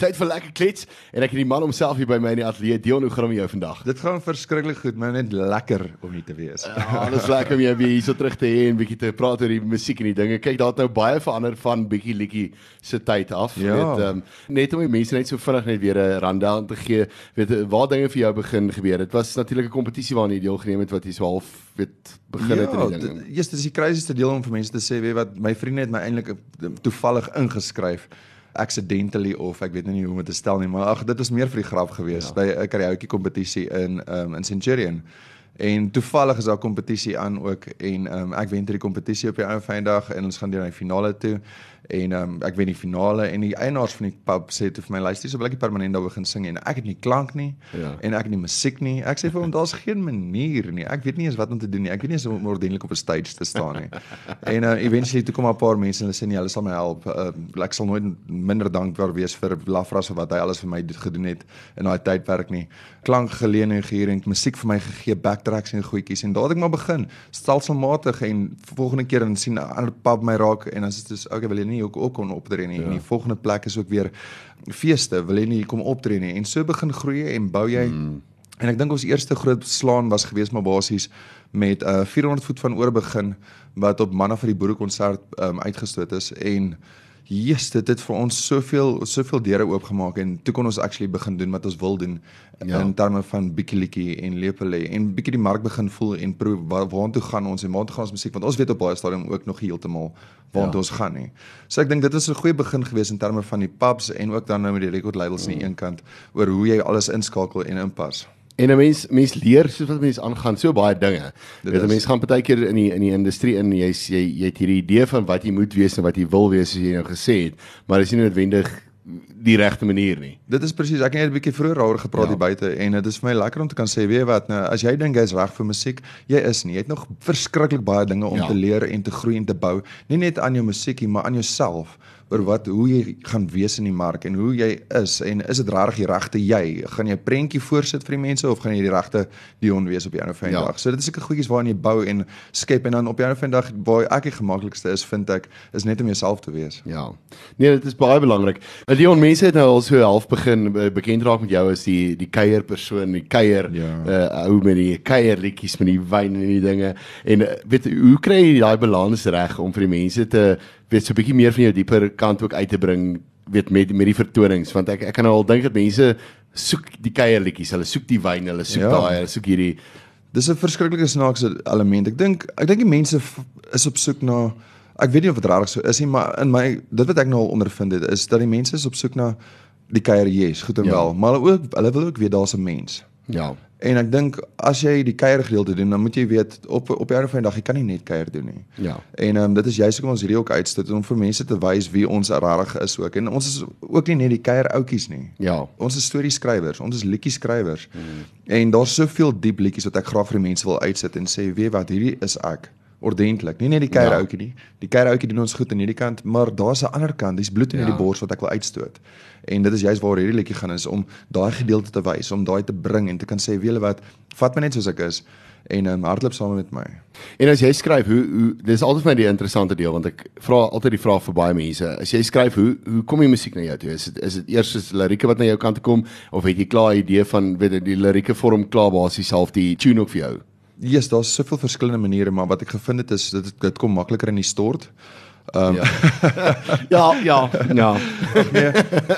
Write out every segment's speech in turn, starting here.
Tyd vir lekker klets en ek het die man homself hier by my in die ateljee. Dion, hoe gaan dit met jou vandag? Dit gaan verskriklik goed, maar net lekker om hier te wees. Ja, alles lekker om jou weer hier so terug te hê en bietjie te praat oor die musiek en die dinge. Kyk, daar het nou baie verander van bietjie liedjie se tyd af. Ja. Weet, um, net om die mense net so vinnig net weer 'n rundown te gee. Weet waar dinge vir jou begin gebeur. Dit was natuurlik 'n kompetisie waarna jy deelgeneem het wat jy so half weet begin het ja, in die dit- Eers dis die crazieste deel om vir mense te sê, weet wat, my vriende het my eintlik toevallig ingeskryf accidentally of ek weet nie hoe om dit te stel nie, maar ag dit was meer vir die grap geweest ja. by 'n karaoke kompetisie in um, in Centurion. En toevallig is daar kompetisie aan ook en um, ek wen hierdie kompetisie op die ou vrydag en ons gaan deur na die finale toe en um, ek wen die finale en die eienaars van die pub sê toe vir my luister, so wil ek nie permanent daar begin sing en ek het nie klank nie Ja. en ek het nie musiek nie. Ek sê vir hom daar's geen manier nie. Ek weet nie eens wat om te doen nie. Ek weet nie eens om ordentlik op 'n stage te staan nie. en uh, eventually toe kom 'n paar mense en hulle sê nee, hulle sal my help. Uh, ek sal nooit minder dankbaar wees vir Lafras vir wat hy alles vir my do- gedoen het in daai tydperk nie. Klank geleen en gehuur en musiek vir my gegee, backtracks en goedjies en daar het ek maar begin. Stelselmatig en volgende keer dan sien 'n ander pub my raak en dan is dit so okay, wil jy nie ook ook kon optree nie. Ja. En die volgende plek is ook weer feeste, wil jy nie kom optree nie. En so begin groei en bou jy mm. En ek dink ons eerste groot slaan was gewees maar basies met 'n uh, 400 voet van oor begin wat op manne vir die boerekonsert um, uitgestoot is en Jesus dit het vir ons soveel soveel deure oopgemaak en toe kon ons actually begin doen wat ons wil doen Ja. in terme van bietjie liedjie en lepelê en bietjie die mark begin voel en proe waar waartoe gaan ons en waartoe gaan ons musiek want ons weet op baie stadium ook nog heeltemal waartoe Ja. ons gaan nie. So ek dink dit was 'n goeie begin gewees in terme van die pubs en ook dan nou met die record labels aan die een kant oor hoe jy alles inskakel en inpas. En 'n mens mens leer soos wat mense aangaan so baie dinge. Dit Weet 'n mens gaan baie keer in die in die industrie in jy jy jy het hierdie idee van wat jy moet wees en wat jy wil wees soos jy nou gesê het, maar dit is nie noodwendig die regte manier nie. Dit is presies. Ek het net 'n bietjie vroeër daaroor gepraat Ja. hier buite en dit is vir my lekker om te kan sê, weet wat, nou as jy dink jy's reg vir musiek, jy is nie. Jy het nog verskriklik baie dinge om ja. te leer en te groei en te bou. Nie net aan jou musiekie, maar aan jouself oor wat hoe jy gaan wees in die mark en hoe jy is en is dit regtig die regte jy? Gaan jy 'n prentjie voorsit vir die mense of gaan jy die regte Dion wees op die einde van die Ja. dag? So dit is seker goedjies waaraan jy bou en skep en dan op die einde van die dag waar ek die gemaklikste is, vind ek, is net om jouself te wees. Ja. Nee, dit is baie belangrik. Uh, Leon, mense het nou al so half begin uh, bekend raak met jou as die die kuier persoon, die kuier Ja. uh ou met die kuierliedjies met die wyn en die dinge. En weet hoe kry jy daai balans reg om vir die mense te weet so 'n bietjie meer van jou dieper kant ook uit te bring, weet met met die vertonings want ek ek kan nou al dink dat mense soek die kuierliedjies, hulle soek die wyn, hulle soek Ja. daai, hulle soek hierdie Dis 'n verskriklike snaakse element. Ek dink ek dink die mense is op soek na ek weet nie of dit regtig so is nie, maar in my dit wat ek nou al ondervind het is dat die mense is op soek na die KRJ's, goed en ja. wel, maar hulle ook hulle wil ook weet daar's 'n mens. ja. En ek dink as jy die kuier gedeelte doen, dan moet jy weet op op die einde van die dag jy kan nie net kuier doen nie. Ja. En ehm um, dit is juist hoekom ons hierdie ook uitstoot om vir mense te wys wie ons regtig is ook. En ons is ook nie net die kuier outjies nie. Ja. Ons is storieskrywers, ons is liedjie skrywers. Mm. En daar's soveel diep liedjies wat ek graag vir die mense wil uitsit en sê, "Weet wat, hierdie is ek." Ordentlik. Nie net die kuier Ja. ouetjie nie. Die kuier ouetjie doen ons goed aan hierdie kant, maar daar's 'n ander kant. Dis bloed in Ja. ja. die bors wat ek wil uitstoot. En dit is juist waar hierdie liedjie gaan is om daai gedeelte te wys, om daai te bring en te kan sê, "Weet julle wat, vat my net soos ek is." En um, hardloop saam met my. En as jy skryf, hoe hoe dis altyd vir my die interessante deel want ek vra altyd die vraag vir baie mense. As jy skryf, hoe hoe kom die musiek na jou toe? Is dit is dit eers is lirieke wat na jou kant toe kom of het jy klaar 'n idee van weet jy die lirieke vorm klaar basies half die tune ook vir jou? Ja, yes, daar's soveel verskillende maniere, maar wat ek gevind het is dit dit kom makliker in die stort. Um, Ja. ja, ja, ja. nee,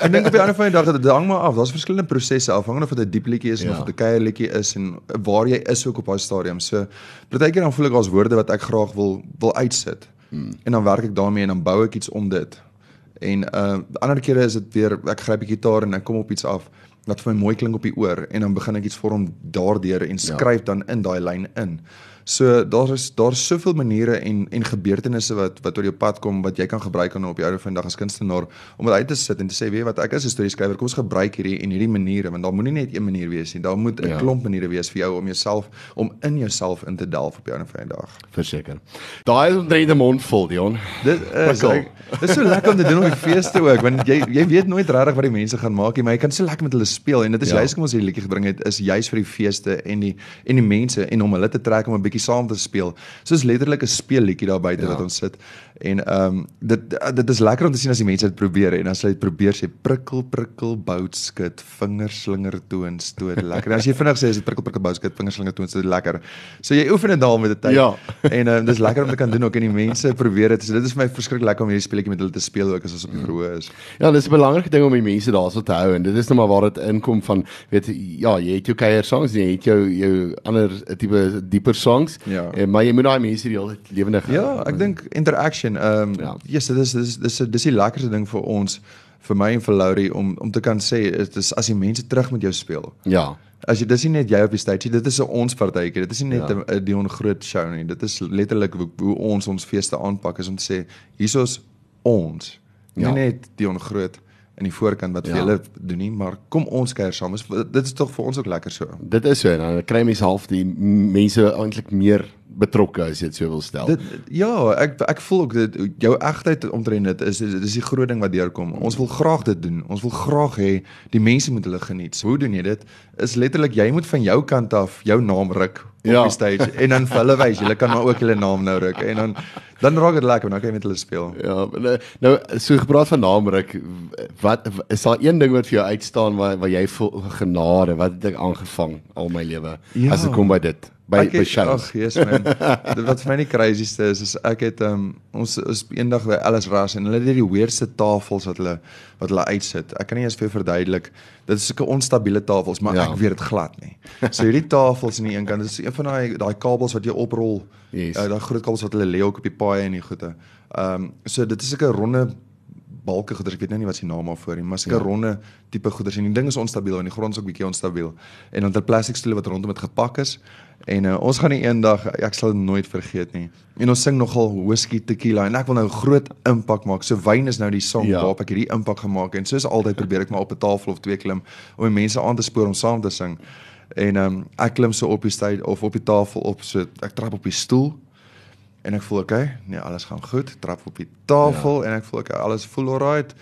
ek dink op die ander van die dag dit hang maar af. Daar's verskillende prosesse afhangende of dit 'n diep liedjie is Ja. of 'n kuier liedjie is en waar jy is ook op daai stadium. So partykeer dan voel ek daar's woorde wat ek graag wil wil uitsit. Hmm. En dan werk ek daarmee en dan bou ek iets om dit. En uh ander kere is dit weer ek gryp die gitaar en ek kom op iets af wat vir my mooi klink op die oor en dan begin ek iets vorm daardeur en skryf ja. dan in daai lyn in. So daar is daar's soveel maniere en en gebeurtenisse wat wat oor jou pad kom wat jy kan gebruik om op jou ouer vandag as kunstenaar om dit uit te sit en te sê weet wat ek is 'n storieskrywer kom ons gebruik hierdie en hierdie maniere want daar moenie net een manier wees nie daar moet 'n Ja. klomp maniere wees vir jou om jouself om in jouself in te delf op jou ouer vandag. Verseker. Daai is omtrent 'n mond vol, Dion. Dit is ek, dit is so lekker om te doen op die feeste ook want jy jy weet nooit regtig wat die mense gaan maak nie maar jy kan so lekker met hulle speel en dit is Ja. juist kom ons hierdie liedjie gebring het is juist vir die feeste en die en die mense en om hulle te trek om 'n bietjie saam te speel. Soos letterlik 'n speelliedjie daar buite Ja. wat ons sit. En ehm um, dit dit is lekker om te sien as die mense dit probeer en as hulle dit probeer sê prikkel prikkel bout skit vingerslinger toon stoot lekker. En as jy vinnig sê is dit prikkel prikkel bout skit vingerslinger toon stoot lekker. So jy oefen dit daal met die tyd. Ja. En ehm um, dis lekker om te kan doen ook en die mense probeer dit. So dit is vir my verskriklik lekker om hierdie speletjie met hulle te speel ook as ons op die verhoog is. Ja, dis 'n belangrike ding om die mense daarso te hou en dit is nou maar waar dit inkom van weet ja, jy het jou kuier songs jy het jou jou ander tipe dieper songs. Ja. En, maar jy moet daai mense die hele tyd lewendig hou. Ja, ek dink interaction. Ehm um, Ja. yes, dit is dis dis dis die lekkerste ding vir ons vir my en vir Laurie om om te kan sê dit is as die mense terug met jou speel. Ja. As jy dis nie net jy op die stage, nie, dit is 'n ons partytjie. Dit is nie net. 'n ja. Dion groot show nie. Dit is letterlik hoe, hoe ons ons feeste aanpak is om te sê hiersoos ons. Nie Ja. net Dion groot in die voorkant wat vir Ja. julle doen nie, maar kom ons kuier saam. Is- Dit is tog vir ons ook lekker so. Dit is so en dan kry mense half die mense eintlik meer betrokke as jy dit so wil stel. Dit ja, ek ek voel ook dit jou egtheid omtrent dit is dis is die groot ding wat deurkom. Ons wil graag dit doen. Ons wil graag hê die mense moet hulle geniet. So, hoe doen jy dit? Is letterlik jy moet van jou kant af jou naam ruk op Ja. die stage en dan vir hulle wys, julle kan maar ook julle naam nou ruk en dan dan raak dit lekker, dan kan jy met hulle speel. Ja, nou, nou so gepraat van naamruk, wat is daar een ding wat vir jou uitstaan waar waar jy voel genade, wat het ek aangevang al my lewe Ja. as dit kom by dit, by Ek by het- shows. Ag, yes man. Wat vir my die crazieste is is ek het um, ons is eendag by Alice Ras en hulle het hierdie weirdste tafels wat hulle wat hulle uitsit. Ek kan nie eens vir jou verduidelik. Dit is sulke onstabiele tafels, maar Ja. ek weet dit glad nie. So hierdie tafels aan die een kant, dit is een van daai daai kabels wat jy oprol. Yes. Uh, daai groot kabels wat hulle lê op die paaie en die goede. Ehm um, so dit is sulke ronde balke goeders, ek weet nou nie wat se naam daarvoor nie, maar sulke ja. ronde tipe goeders en die ding is onstabiel en die grond is ook bietjie onstabiel. En dan 'n plastiek stoel wat rondom dit gepak is. En uh, ons gaan eendag, ek sal dit nooit vergeet nie. En ons sing nogal whisky tequila en ek wil nou 'n groot impak maak. So wyn is nou die song Ja. waarop ek hierdie impak gemaak en soos altyd probeer ek maar op 'n tafel of twee klim om die mense aan te spoor om saam te sing. En um, ek klim so op die stage of op die tafel op so ek trap op die stoel en ek voel okay, nee, alles gaan goed. Trap op die tafel ja. en ek voel okay, alles voel alright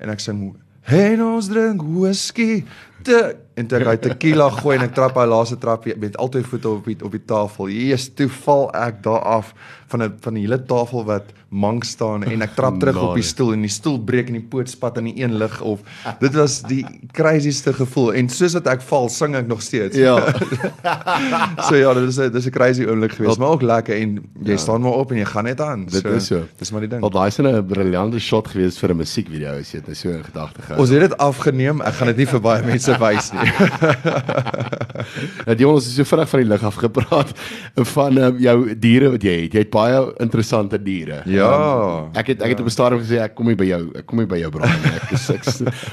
en ek sing Hey ons drink whisky te en toe ek daai tequila gooi en ek trap daai laaste trap met al twee voete op die op die tafel. Jesus, toe val ek daar af van 'n van die hele tafel wat mank staan en ek trap terug op die stoel en die stoel breek en die poot spat in die een lig of dit was die crazieste gevoel en soos wat ek val, sing ek nog steeds. Ja. so ja, dit is 'n dis 'n crazy oomblik geweest, maar ook lekker en jy ja. staan maar op en jy gaan net aan. Dit is so. Dis maar die ding. Want daai is 'n briljante shot geweest vir 'n musiekvideo as jy dit nou so in gedagte gehou. Ons het dit afgeneem. Ek gaan dit nie vir baie mense wys nie. Nou die ons het so vinnig van die lig af gepraat van um, jou diere wat jy het. Jy het baie interessante diere. Ja. Um, ek het ek het op 'n stadium gesê ek kom nie by jou ek kom nie by jou Brian nie. Ek is ek,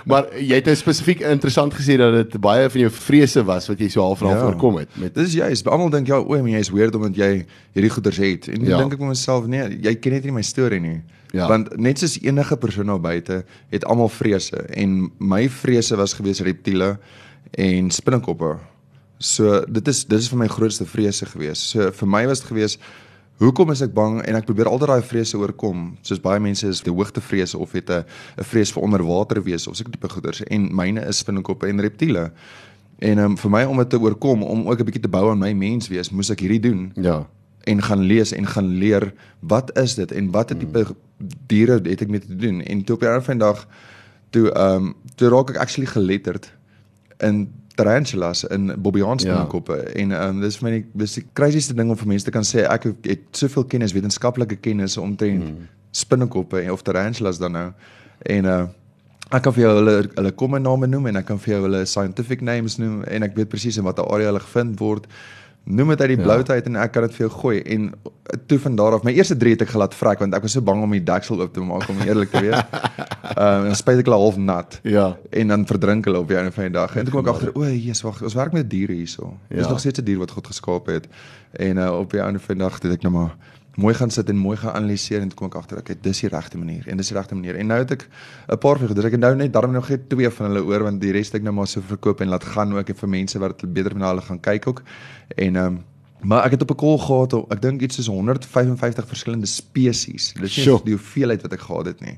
maar jy het nou spesifiek interessant gesê dat dit baie van jou vrese was wat jy so half en half Ja. oorkom het met Dis juist. Almal dink ja, o, maar jy is weird omdat jy hierdie goeders het. En Ja. dan dink ek vir myself, nee, jy ken net nie my storie nie. Ja. Want net soos enige persoon daar buite het almal vrese en my vrese was gewees reptiele en spinnekoppe. So dit is dis is vir my grootste vrese gewees. So vir my was dit gewees Hoekom is ek bang en ek probeer altyd daai vrese oorkom. Soos baie mense is die hoogtevrese of het 'n 'n vrees vir onderwater wees of so 'n tipe goeders en myne is spinnekoppe en reptiele. En um, vir my om dit te oorkom, om ook 'n bietjie te bou aan my mens wees, moes ek hierdie doen ja. en gaan lees en gaan leer wat is dit en watter tipe diere het ek mee te doen en toe op 'n ander van die dag toe ehm um, toe raak ek actually geletterd in tarantulas in bobbejaan Ja. spinnekoppe en ehm um, dis vir my die dis die crazieste ding om vir mense te kan sê ek het soveel kennis wetenskaplike kennis omtrent mm. spinnekoppe en of tarantulas dan nou en uh Ek kan vir jou hulle hulle komme name noem en ek kan vir jou hulle scientific names noem en ek weet presies in watter area hulle gevind word. Noem dit uit die Ja. bloute uit en ek kan dit vir jou gooi en toe van daar af my eerste drie het ek gelaat vrek want ek was so bang om die deksel oop te maak om eerlik te wees. Ehm uh, en spyt ek hulle half nat. Ja. En dan verdrink hulle op die einde van die dag. En toe kom ek agter, o, Jesus, wag, ons werk met diere hierso. Dis Ja. nog steeds 'n dier wat God geskaap het. En uh, op die einde van die dag het ek nou maar mooi gaan sit en mooi gaan analiseer en toe kom ek agter ek het dis die regte manier en dis die regte manier. En nou het ek 'n paar vir gedruk en nou net daarom nog net twee van hulle oor want die res het ek nou maar so verkoop en laat gaan ook en vir mense wat beter na hulle gaan kyk ook. En ehm um, maar ek het op 'n call gehad, ek dink iets soos 155 verskillende spesies. Dis nie Sjoe. die hoeveelheid wat ek gehad het nie.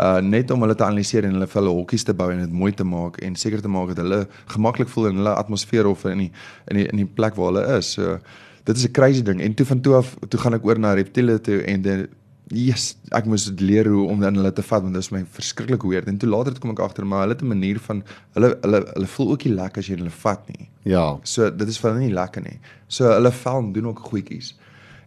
Uh net om hulle te analiseer en hulle vir hulle hokkies te bou en dit mooi te maak en seker te maak dat hulle gemaklik voel in hulle atmosfeer of in die in die in die plek waar hulle is. So dit is 'n crazy ding en toe van toe af toe gaan ek oor na reptiele toe en dit yes, ek moes dit leer hoe om dan hulle te vat want dit is my verskriklik weird en toe later toe kom ek agter maar hulle het 'n manier van hulle hulle hulle voel ook nie lekker as jy hulle vat nie. Ja. So dit is vir hulle nie lekker nie. So hulle vel doen ook goedjies.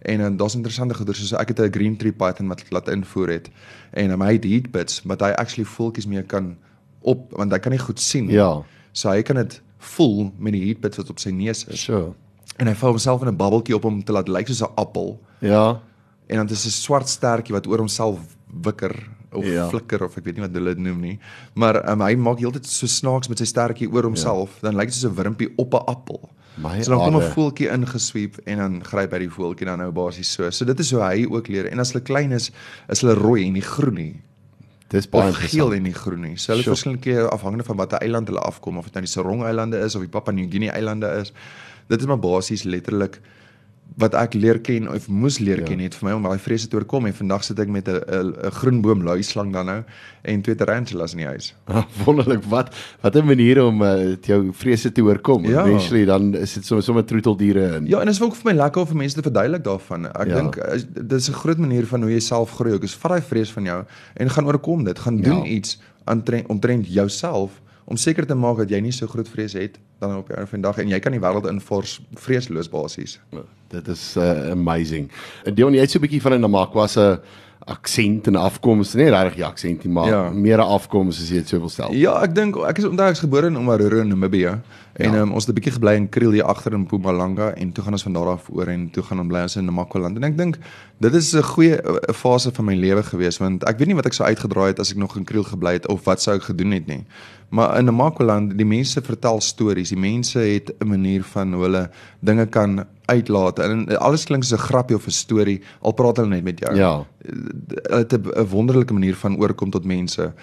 En dan daar's interessante goeder soos ek het 'n green tree python wat laat invoer het en um, hy het heat bits wat hy actually voeltjies mee kan op want hy kan nie goed sien nie. Ja. So hy kan dit voel met die heat bits wat op sy neus is. So. En hy vou homself in 'n bubbeltjie op om te laat lyk soos 'n appel. Ja. En dan is 'n swart stertjie wat oor homself wikker of Ja. ja. flikker of ek weet nie wat hulle dit noem nie. Maar um, hy maak heeltyd so snaaks met sy stertjie oor homself, ja. dan lyk dit soos 'n wurmpie op 'n appel. My so dan kom 'n voeltjie ingesweep en dan gryp hy die voeltjie dan nou basies so. So dit is hoe hy ook leer. En as hulle klein is, is hulle rooi en nie groen nie. Dis baie geel en nie groen nie. So hulle Sure. verskillende keer afhangende van watter eiland hulle afkom of dit nou die Sarong eilande is of die Papua New Guinea eilande is. Dit is maar basies letterlik wat ek leer ken of moes leer Ja. ja. ken het vir my om daai vrese te oorkom en vandag sit ek met 'n 'n 'n groenboom luislang dan nou en twee tarantulas in die huis. Wonderlik wat wat 'n manier om uh, jou vrese te oorkom. Ja. Eventually dan is dit sommer sommer troeteldiere in. Ja, en dit is ook vir my lekker om vir mense te verduidelik daarvan. Ek Ja. ja. dink eh, dit is 'n groot manier van hoe jy self groei. Ek is vat daai vrees van jou en gaan oorkom dit. Gaan doen Ja. iets aantrent omtrent jouself om seker te maak dat jy nie so groot vrees het dan op die einde van die dag en jy kan die wêreld invors vreesloos basies. Dit is uh, amazing. En Dion, jy het so 'n bietjie van 'n Namakwa se aksent en afkoms, nie regtig die aksent nie, maar ja. Meer 'n afkoms as jy dit sou wil stel. Ja, ek dink ek is onthou ek is gebore in Omaruru in Namibië en Ja. um, ons het 'n bietjie gebly in Kriel hier agter in Mpumalanga en toe gaan ons van daar af oor en toe gaan ons bly ons in Namakwaland en ek dink dit is 'n goeie eh, fase van my lewe gewees want ek weet nie wat ek sou uitgedraai het as ek nog in Kriel gebly het of wat sou ek gedoen het nie. Maar in Namakwaland, die mense vertel stories. Die mense het 'n manier van hulle dinge kan uitlaat en alles klink soos 'n grappie of 'n storie al praat hulle net met jou Ja. hulle het 'n wonderlike manier van oorkom tot mense.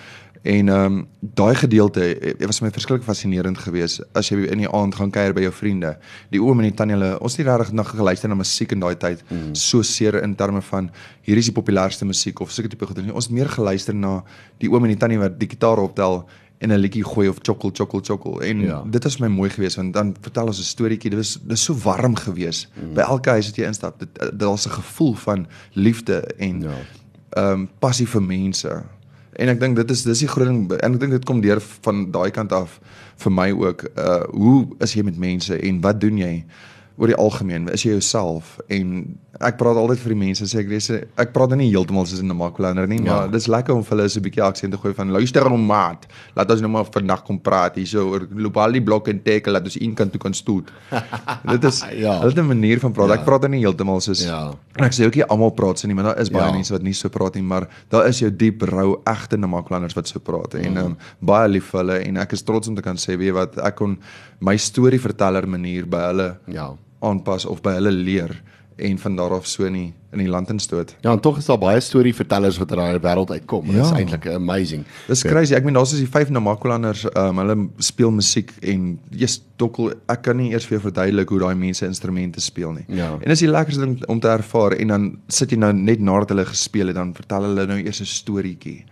En ehm um, daai gedeelte eh, was my verskriklik fascinerend geweest as jy in die aand gaan kuier by jou vriende. Die oom en die tannie hulle ons het regtig na geluister na musiek in daai tyd mm. so seer in terme van hier is die populairste musiek of sulke tipe nie. Ons het meer geluister na die oom en die tannie wat die gitaar optel en 'n liedjie gooi of chokkel chokkel chokkel en Ja. ja. dit was my mooi geweest want dan vertel ons 'n storieetjie dit was dis so warm geweest mm. by elke huis wat jy instap dit dit- daar's 'n gevoel van liefde en Ja. ehm um, passie vir mense. En ek dink dit is dis die groot ding en ek dink dit kom deur van daai kant af vir my ook. Uh hoe is jy met mense en wat doen jy oor die algemeen? Is jy jouself? En ek praat altyd vir die mense sê ek lees ek praat nie heeltemal soos in 'n Makulander nie, Ja. maar dit is lekker om vir hulle so 'n bietjie aksent te gooi van luister hom maat. Laat ons nou maar vandag kom praat hierso oor loop al die blokke en tackle laat ons een kant toe kan stoot. dit is Ja. hulle het 'n manier van praat. Ja. Ek praat nie heeltemal soos Ja. En ek sê ook nie almal praat so nie, maar daar is baie Ja. ja. mense wat nie so praat nie, maar daar is jou diep rou egte Namaklanders wat so praat en Mhm. ehm um, baie lief vir hulle en ek is trots om te kan sê weet wat ek kon my storieverteller manier by hulle Ja. aanpas of by hulle leer en van daar af so in die, in die land instoot. Ja, en tog is daar baie storievertellers wat uit daai wêreld uitkom. Dit is Ja. eintlik amazing. Dis crazy. Ek meen daar's is die vyf Namakolanders, um, hulle speel musiek en jy's dokkel ek kan nie eers vir jou verduidelik hoe daai mense instrumente speel nie. Ja. En dis die lekkerste ding om te ervaar en dan sit jy nou net nadat hulle gespeel het dan vertel hulle nou eers 'n storieetjie.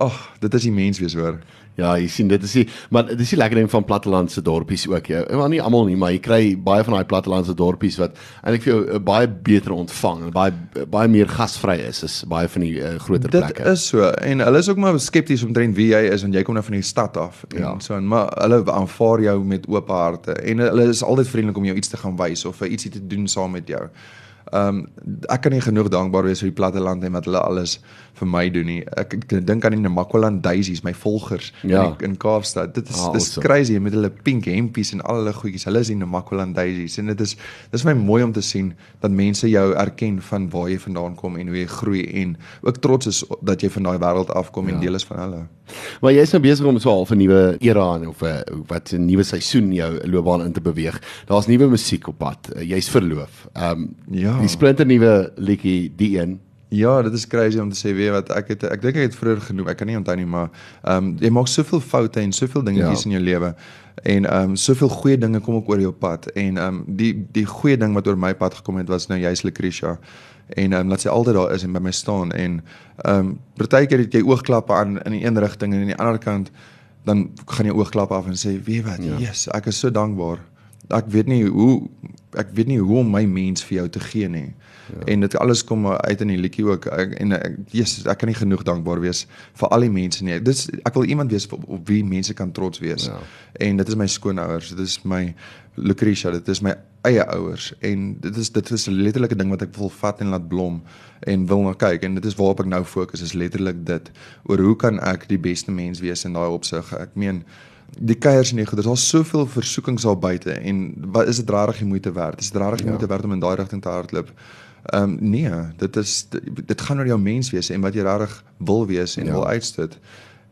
Ag, dit is die mens wees hoor. Ja, jy sien dit is die maar dit is die lekker ding van plattelandse dorpies ook. Ja. Maar nie almal nie, maar jy kry baie van daai plattelandse dorpies wat eintlik vir jou uh, baie beter ontvang en baie baie meer gasvry is as baie van die uh, groter Dit plekke. is so en hulle is ook maar skepties omtrent wie jy is want jy kom nou van die stad af en Ja. ja. so en maar hulle aanvaar jou met oop harte en hulle is altyd vriendelik om jou iets te gaan wys of vir ietsie te doen saam met jou. Ehm um, ek kan nie genoeg dankbaar wees vir die platteland en wat hulle alles vir my doen nie. Ek, ek dink aan die Namakwaland Daisies, my volgers Ja. in, in Kaapstad. Dit is Ah, dis awesome. crazy met hulle pink hempies en al hulle goedjies. Hulle is die Namakwaland Daisies en dit is dis my mooi om te sien dat mense jou erken van waar jy vandaan kom en hoe jy groei en ook trots is dat jy van daai wêreld afkom ja. en deel is van hulle. Maar jy's nou besig om so half 'n nuwe era en of 'n wat 'n nuwe seisoen in jou loopbaan in te beweeg. Daar's nuwe musiek op pad. Uh, Jy's verloof. Ehm um, Ja. Die splinter nuwe liedjie die een. Ja, dit is crazy om te sê weet wat ek het ek dink ek het vroeër genoem, ek kan nie onthou nie, maar ehm um, jy maak soveel foute en soveel dingetjies Ja. in jou lewe. En ehm um, soveel goeie dinge kom ook oor jou pad en ehm um, die die goeie ding wat oor my pad gekom het was nou juist Lucretia. En ehm um, laat sy altyd daar is en by my staan en ehm um, partykeer het jy oogklappe aan in die een rigting en in die ander kant dan gaan jy oogklappe af en sê weet wat, ja. yes, ek is so dankbaar ek weet nie hoe ek weet nie hoe om my mens vir jou te gee nie. Ja. En dit alles kom uit in die liedjie ook ek, en ek Jesus ek kan nie genoeg dankbaar wees vir al die mense nie. Dis ek wil iemand wees op, op wie mense kan trots wees. Ja. En dit is my skoonouers, dit is my Lucretia, dit is my eie ouers en dit is dit is 'n letterlike ding wat ek wil vat en laat blom en wil na kyk en dit is waarop ek nou fokus is letterlik dit oor hoe kan ek die beste mens wees in daai opsig. Ek meen die keiers en die goeders, daar's soveel versoekings al buite en wat is dit regtig die moeite werd? Is dit regtig die ja. moeite werd om in daai rigting te hardloop? Ehm um, nee, dit is dit gaan oor jou mens wees en wat jy regtig wil wees en ja. wil uitstoot.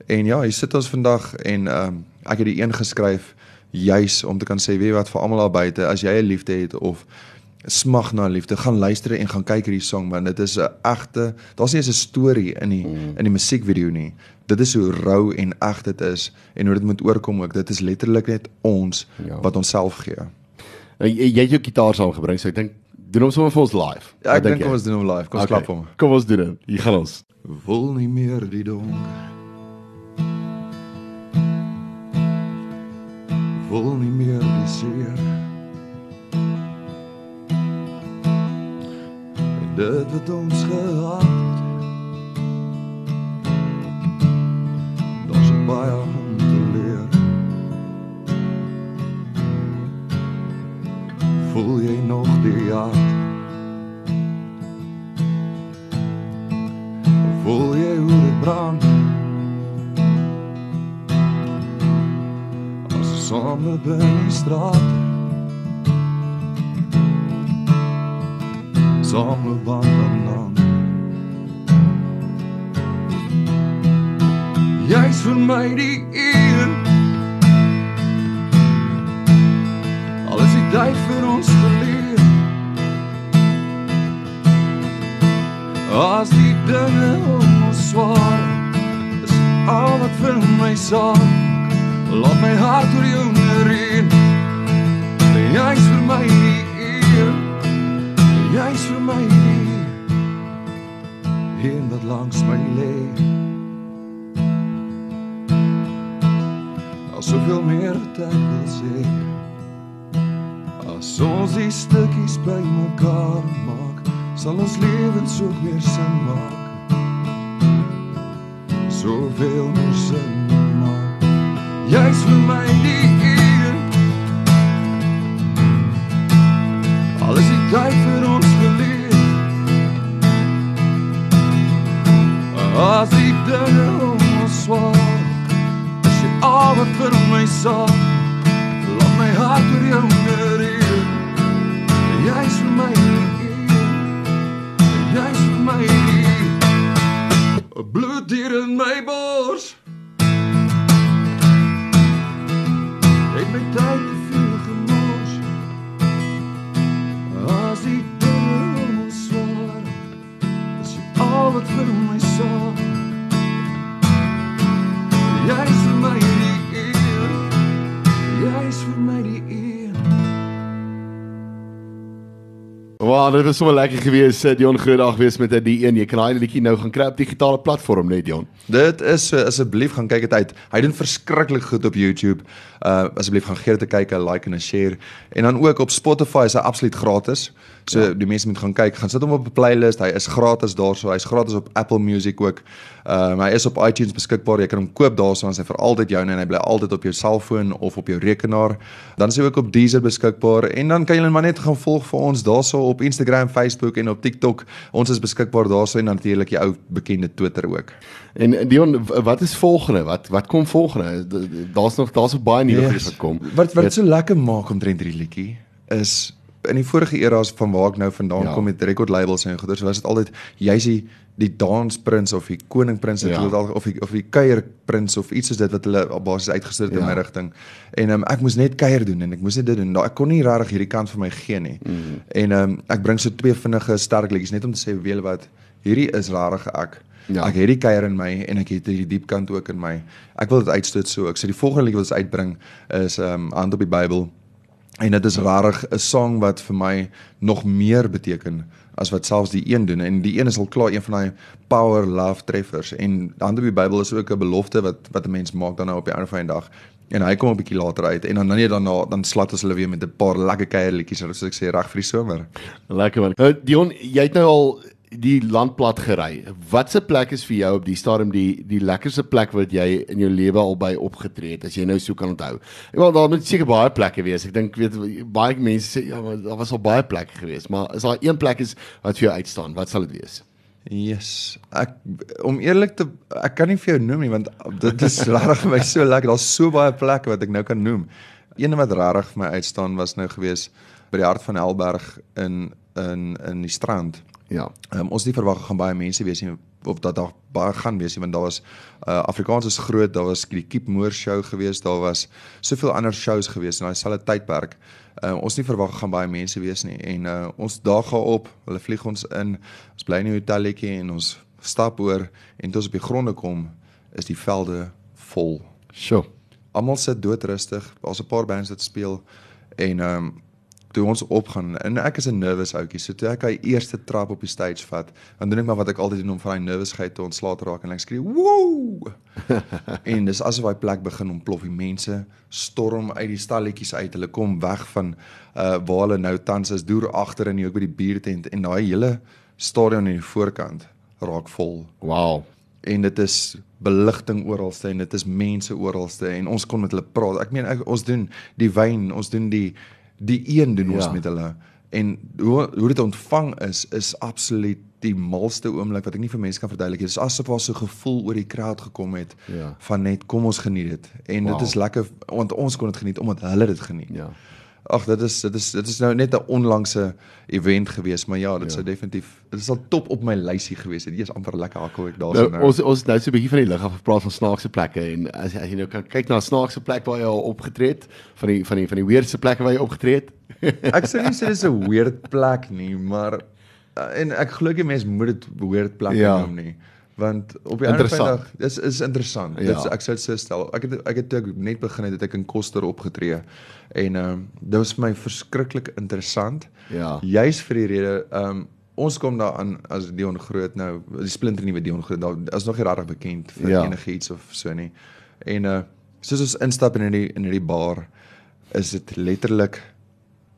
En ja, hier sit ons vandag en ehm um, ek het die een geskryf juis om te kan sê weet wat vir almal daar buite as jy 'n liefde het of smag na liefde, gaan luister en gaan kyk hierdie song want dit is 'n egte, daar's nie eens 'n storie in die mm. in die musiekvideo nie. Dit is hoe rou en eg dit is en hoe dit moet oorkom ook. Dit is letterlik net ons ja. wat onsself gee. Nou, jy, jy het jou gitaar saamgebring, so ek dink doen ons sommer vir ons live. Ja, ek dink kom ons doen hom live. Kom ons okay. klap hom. Kom ons doen dit. Hier gaan ons. Wil nie meer die donker. Wil nie meer die seer. Dit wat ons gehad. Daar's baie om te leer. Voel jy nog die hart Voel jy hoe dit brand? Ons by die straat same wandelen Jy's vir my die een Al is die tyd vir ons geleer As die dinge om ons zwaar Is al wat vir my saak Laat my hart door jou neerheen Jy's vir my die jy's vir my hier wat langs my lê. Al soveel meer ek wil sê As ons die stukkies by mekaar maak sal ons lewens ook meer sin maak. Soveel meer sin maak. Jy's vir my om ons zwaar As jy al wat vir my sal Laat my hart door jou neerheer Jy is vir my Jy is vir my Bloed hier in my bors Wow, dit was so lekker gewees, eh, Dion Grootdag wees met die een. Jy kan daai liedjie nou gaan kry op digitale platform net, Dion. Dit is so asseblief gaan kyk dit uit. Hy doen verskriklik goed op YouTube. Uh asseblief gaan gee dit 'n kyk, 'n like en 'n share. En dan ook op Spotify is hy absoluut gratis. So ja. die mense moet gaan kyk, gaan sit hom op 'n playlist. Hy is gratis daarso. Hy's gratis op Apple Music ook. Ehm uh, hy is op iTunes beskikbaar. Jy kan hom koop daarso, want hy vir altyd joune en hy bly altyd op jou selfoon of op jou rekenaar. Dan is hy ook op Deezer beskikbaar en dan kan julle maar net gaan volg vir ons daarso op Instagram, Facebook en op TikTok. Ons is beskikbaar daarso en natuurlik die ou bekende Twitter ook. En Dion, wat is volgende? Wat wat kom volgende? Daar's nog daar's nog baie nuwe yes. wat kom. Wat wat so lekker maak omtrent hierdie liedjie is in die vorige eras van waar ek nou vandaan ja. kom met record labels en goeders was dit altyd jy's die die dansprins of die koningprins ja. of die of die kuierprins of iets soos dit wat hulle basies uitgestuur het ja. in my rigting. En um, ek moes net kuier doen en ek moes net dit doen. Nou, ek kon nie regtig hierdie kant van my gee nie. Mm. En um, ek bring so twee vinnige sterk liedjies net om te sê weet wat hierdie is regtig ek. Ja. Ek het die kuier in my en ek het hierdie diep kant ook in my. Ek wil dit uitstoot so. Ek sê die volgende liedjie wat ons uitbring is um Hand op die Bybel. En dit is rarig 'n song wat vir my nog meer beteken as wat selfs die een doen. En die een is al klaar een van daai power love treffers. En dan die Bybel is ook 'n belofte wat wat 'n mens maak dan nou op die einde van die dag. En hy kom 'n bietjie later uit. En dan net daarna dan slat ons hulle weer met 'n paar lekker kuierliedjies soos ek sê reg vir die somer. Lekker man. Nou Dion, jy het nou al die land plat gery. Watse plek is vir jou op die stadium die die lekkerste plek wat jy in jou lewe al by opgetree het as jy nou so kan onthou? Ek wil daar moet seker baie plekke wees. Ek dink weet baie mense sê ja, maar daar was al baie plekke gewees, maar is daar een plek is wat vir jou uitstaan? Wat sal dit wees? Yes. Ek om eerlik te ek kan nie vir jou noem nie want dit is regtig vir my so lekker. Daar's so baie plekke wat ek nou kan noem. Een wat regtig vir my uitstaan was nou gewees by die hart van Helberg in in in die strand. Ja. Um, ons het nie verwag gaan baie mense wees nie of dat daar baie gaan wees nie want daar was uh, Afrikaans is groot, daar was die Keep Moore show gewees, daar was soveel ander shows gewees in daai selfde tydperk. Uh, ons nie verwag gaan baie mense wees nie en uh, ons daag gaan op, hulle vlieg ons in, ons bly in 'n hotelletjie en ons stap oor en toe ons op die gronde kom, is die velde vol. Sjoe. Almal sit doodrustig, daar's 'n paar bands wat speel en ehm um, toe ons opgaan en ek is 'n nervous ouetjie so toe ek hy eerste trap op die stage vat dan doen ek maar wat ek altyd doen om van daai nervousheid te ontslae te raak en ek skree woew en dis asof daai plek begin ontplof die mense storm uit die stalletjies uit hulle kom weg van uh waar hulle nou tans is deur agter in die ook by die biertent en daai hele stadion aan die voorkant raak vol Wow. en dit is beligting oralste en dit is mense oralste en ons kon met hulle praat. Ek meen ek, ons doen die wyn, ons doen die die een doen ons Ja. met hulle en hoe hoe dit ontvang is is absoluut die malste oomblik wat ek nie vir mense kan verduidelik nie. Dit is asof daar so 'n gevoel oor die crowd gekom het Ja. van net kom ons geniet dit. En Wow. dit is lekker want ons kon dit geniet omdat hulle dit geniet. Ja. Ag dit is dit is dit is nou net 'n onlangse event gewees, maar ja, dit Ja. sou definitief dit is al top op my lysie gewees. Dit is amper lekker hakkel ek daarso Nou, nou. ons ons het nou so 'n bietjie van die lig af gepraat van snaakse plekke en as jy, as jy nou kan kyk na 'n snaakse plek waar jy al opgetree het, van die van die van die weerse plekke waar jy opgetree het. Ek sê nie sê dis 'n weird plek nie, maar uh, en ek glo die mense moet dit weird plek Ja. noem nie. Want op die ander Interessant. dag dis is interessant. Ja. Dit is ek sou dit so stel. Ek het ek het net begin het, het ek in Koster opgetree en ehm um, dit was vir my verskriklik interessant. Ja. Juis vir die rede ehm um, ons kom daar aan as Dion Groot nou, die splinter nuwe Dion Groot. Daar is nog nie regtig bekend vir Ja. enigiets of so nie. En uh soos ons instap in hierdie in hierdie bar is dit letterlik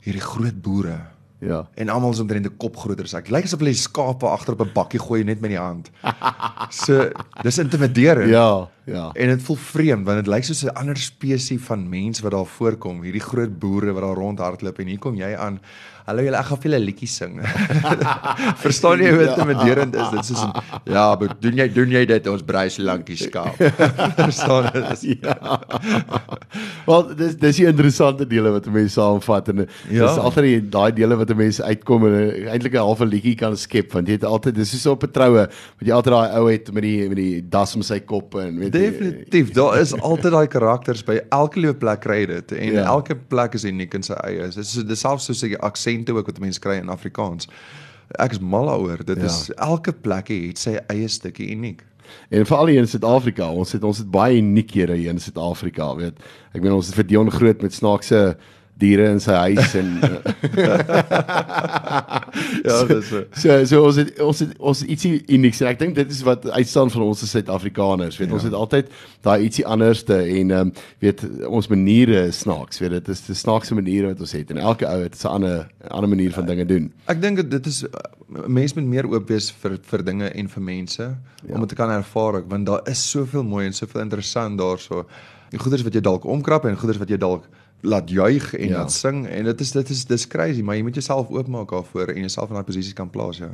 hierdie groot boere Ja. en almal is omtrent 'n kop groter as ek. Lyk asof hulle skape agter op 'n bakkie gooi net met die hand. So dis intimiderend. Ja, ja. En dit voel vreemd want dit lyk soos 'n ander spesies van mens wat daar voorkom, hierdie groot boere wat daar rondhardloop en hier kom jy aan. Hallo julle, ek gaan vir julle liedjies sing. Verstaan jy hoe Ja. intimiderend is dit? Soos ja, maar doen jy doen jy dit ons brei so lank die skaap. Verstaan jy? Dis- Ja. Wel, dis dis die interessante dele wat mense saamvat en Ja. dis altyd die daai dele wat mense uitkom en eintlik 'n halfe liedjie kan skep want jy het altyd dis is so op 'n troue wat jy altyd daai ou het met die met die das om sy kop en weet Definitief, daar is altyd daai karakters by elke liewe plek kry dit en Ja. ja. elke plek is uniek in sy eie. Dit is dis selfs soos die aksente ook wat mense kry in Afrikaans. Ek is mal daaroor. Dit Ja. is elke plek het sy eie stukkie uniek. En veral hier in Suid-Afrika, ons het ons het baie uniekhede hier in Suid-Afrika, weet. Ek meen ons het vir Dion groot met snaakse diere in sy huis en Ja, dis so. So so ons het ons het ons het ietsie unieks en ek dink dit is wat uitstaan van ons as Suid-Afrikaners. Weet ja. ons het altyd daai ietsie anderste en ehm um, weet ons maniere is snaaks. Weet dit is die snaakse maniere wat ons het en elke ou het 'n ander ander manier van dinge doen. Ek dink dit is uh, mense moet meer oop wees vir vir dinge en vir mense ja. om dit te kan ervaar want daar is soveel mooi en soveel interessant daarso. Die goeders wat jy dalk omkrap en goeders wat jy dalk laat juig en Ja. laat sing en dit is dit is dis crazy maar jy moet jouself oopmaak daarvoor en jouself in daai posisies kan plaas ja.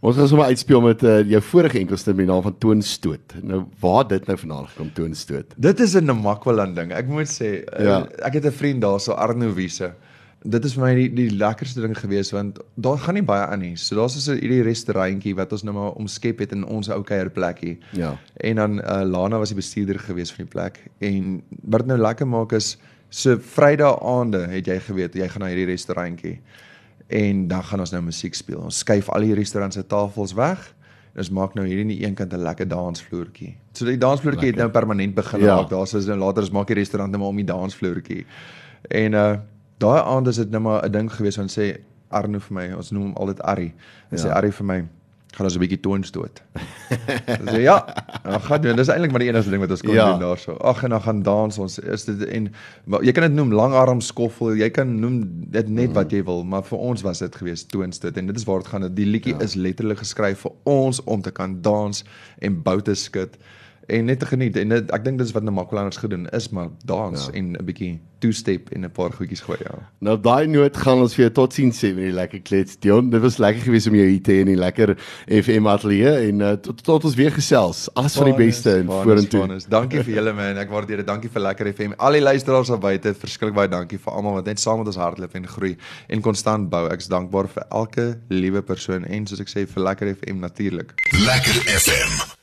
Ons gaan sommer uitspeel met uh, jou vorige enkelste met die naam van Toonstoot. Nou waar dit nou vandaan gekom Toonstoot? Dit is 'n Namakwaland ding. Ek moet sê, Ja. ja. ek het 'n vriend daarso Arno Wiese. Dit is vir my die die lekkerste ding gewees want daar gaan nie baie aan nie. So daar's so hierdie restaurantjie wat ons nou maar omskep het in ons ou kuierplekkie. Ja. En dan uh, Lana was die bestuurder gewees van die plek en wat dit nou lekker maak is so Vrydag aande het jy geweet jy gaan na hierdie restaurantjie en dan gaan ons nou musiek speel. Ons skuif al die restaurant se tafels weg. Ons maak nou hier in die een kant 'n lekker dansvloertjie. So die dansvloertjie het nou permanent begin Ja. raak. Daar's is nou later ons maak die restaurant nou maar om die dansvloertjie. En uh daai aand is dit nou maar 'n ding gewees want sê Arno vir my, ons noem hom altyd Arrie. Hy ja. sê. Arrie vir my, gaan ons 'n bietjie toonstoot. Ek sê ja, Ja, gaan doen. Dis eintlik maar die enigste ding wat ons kon Ja. doen daarso. Ag en dan gaan dans ons. Is dit en maar jy kan dit noem langarm skoffel. Jy kan noem dit net wat jy wil, maar vir ons was dit gewees toonstoot en dit is waar dit gaan. Die liedjie ja. is letterlik geskryf vir ons om te kan dans en boute skud en net te geniet. En dit, ek dink dis wat Namakwalanders gedoen is maar dans ja. en 'n bietjie two step en 'n paar goedjies gooi ja. Nou daai noot gaan ons vir jou totsiens sê met die lekker klets. Dion, dit was lekker geweest om jou hier te hê in die lekker FM ateljee en uh, tot tot ons weer gesels. Alles van die beste en vorentoe. Dankie vir julle man. Ek waardeer dit. Dankie vir Lekker FM. Al die luisteraars daar buite, verskriklik baie dankie vir almal wat net saam met ons hardloop en groei en konstant bou. Ek's dankbaar vir elke liewe persoon en soos ek sê vir Lekker FM natuurlik. Lekker FM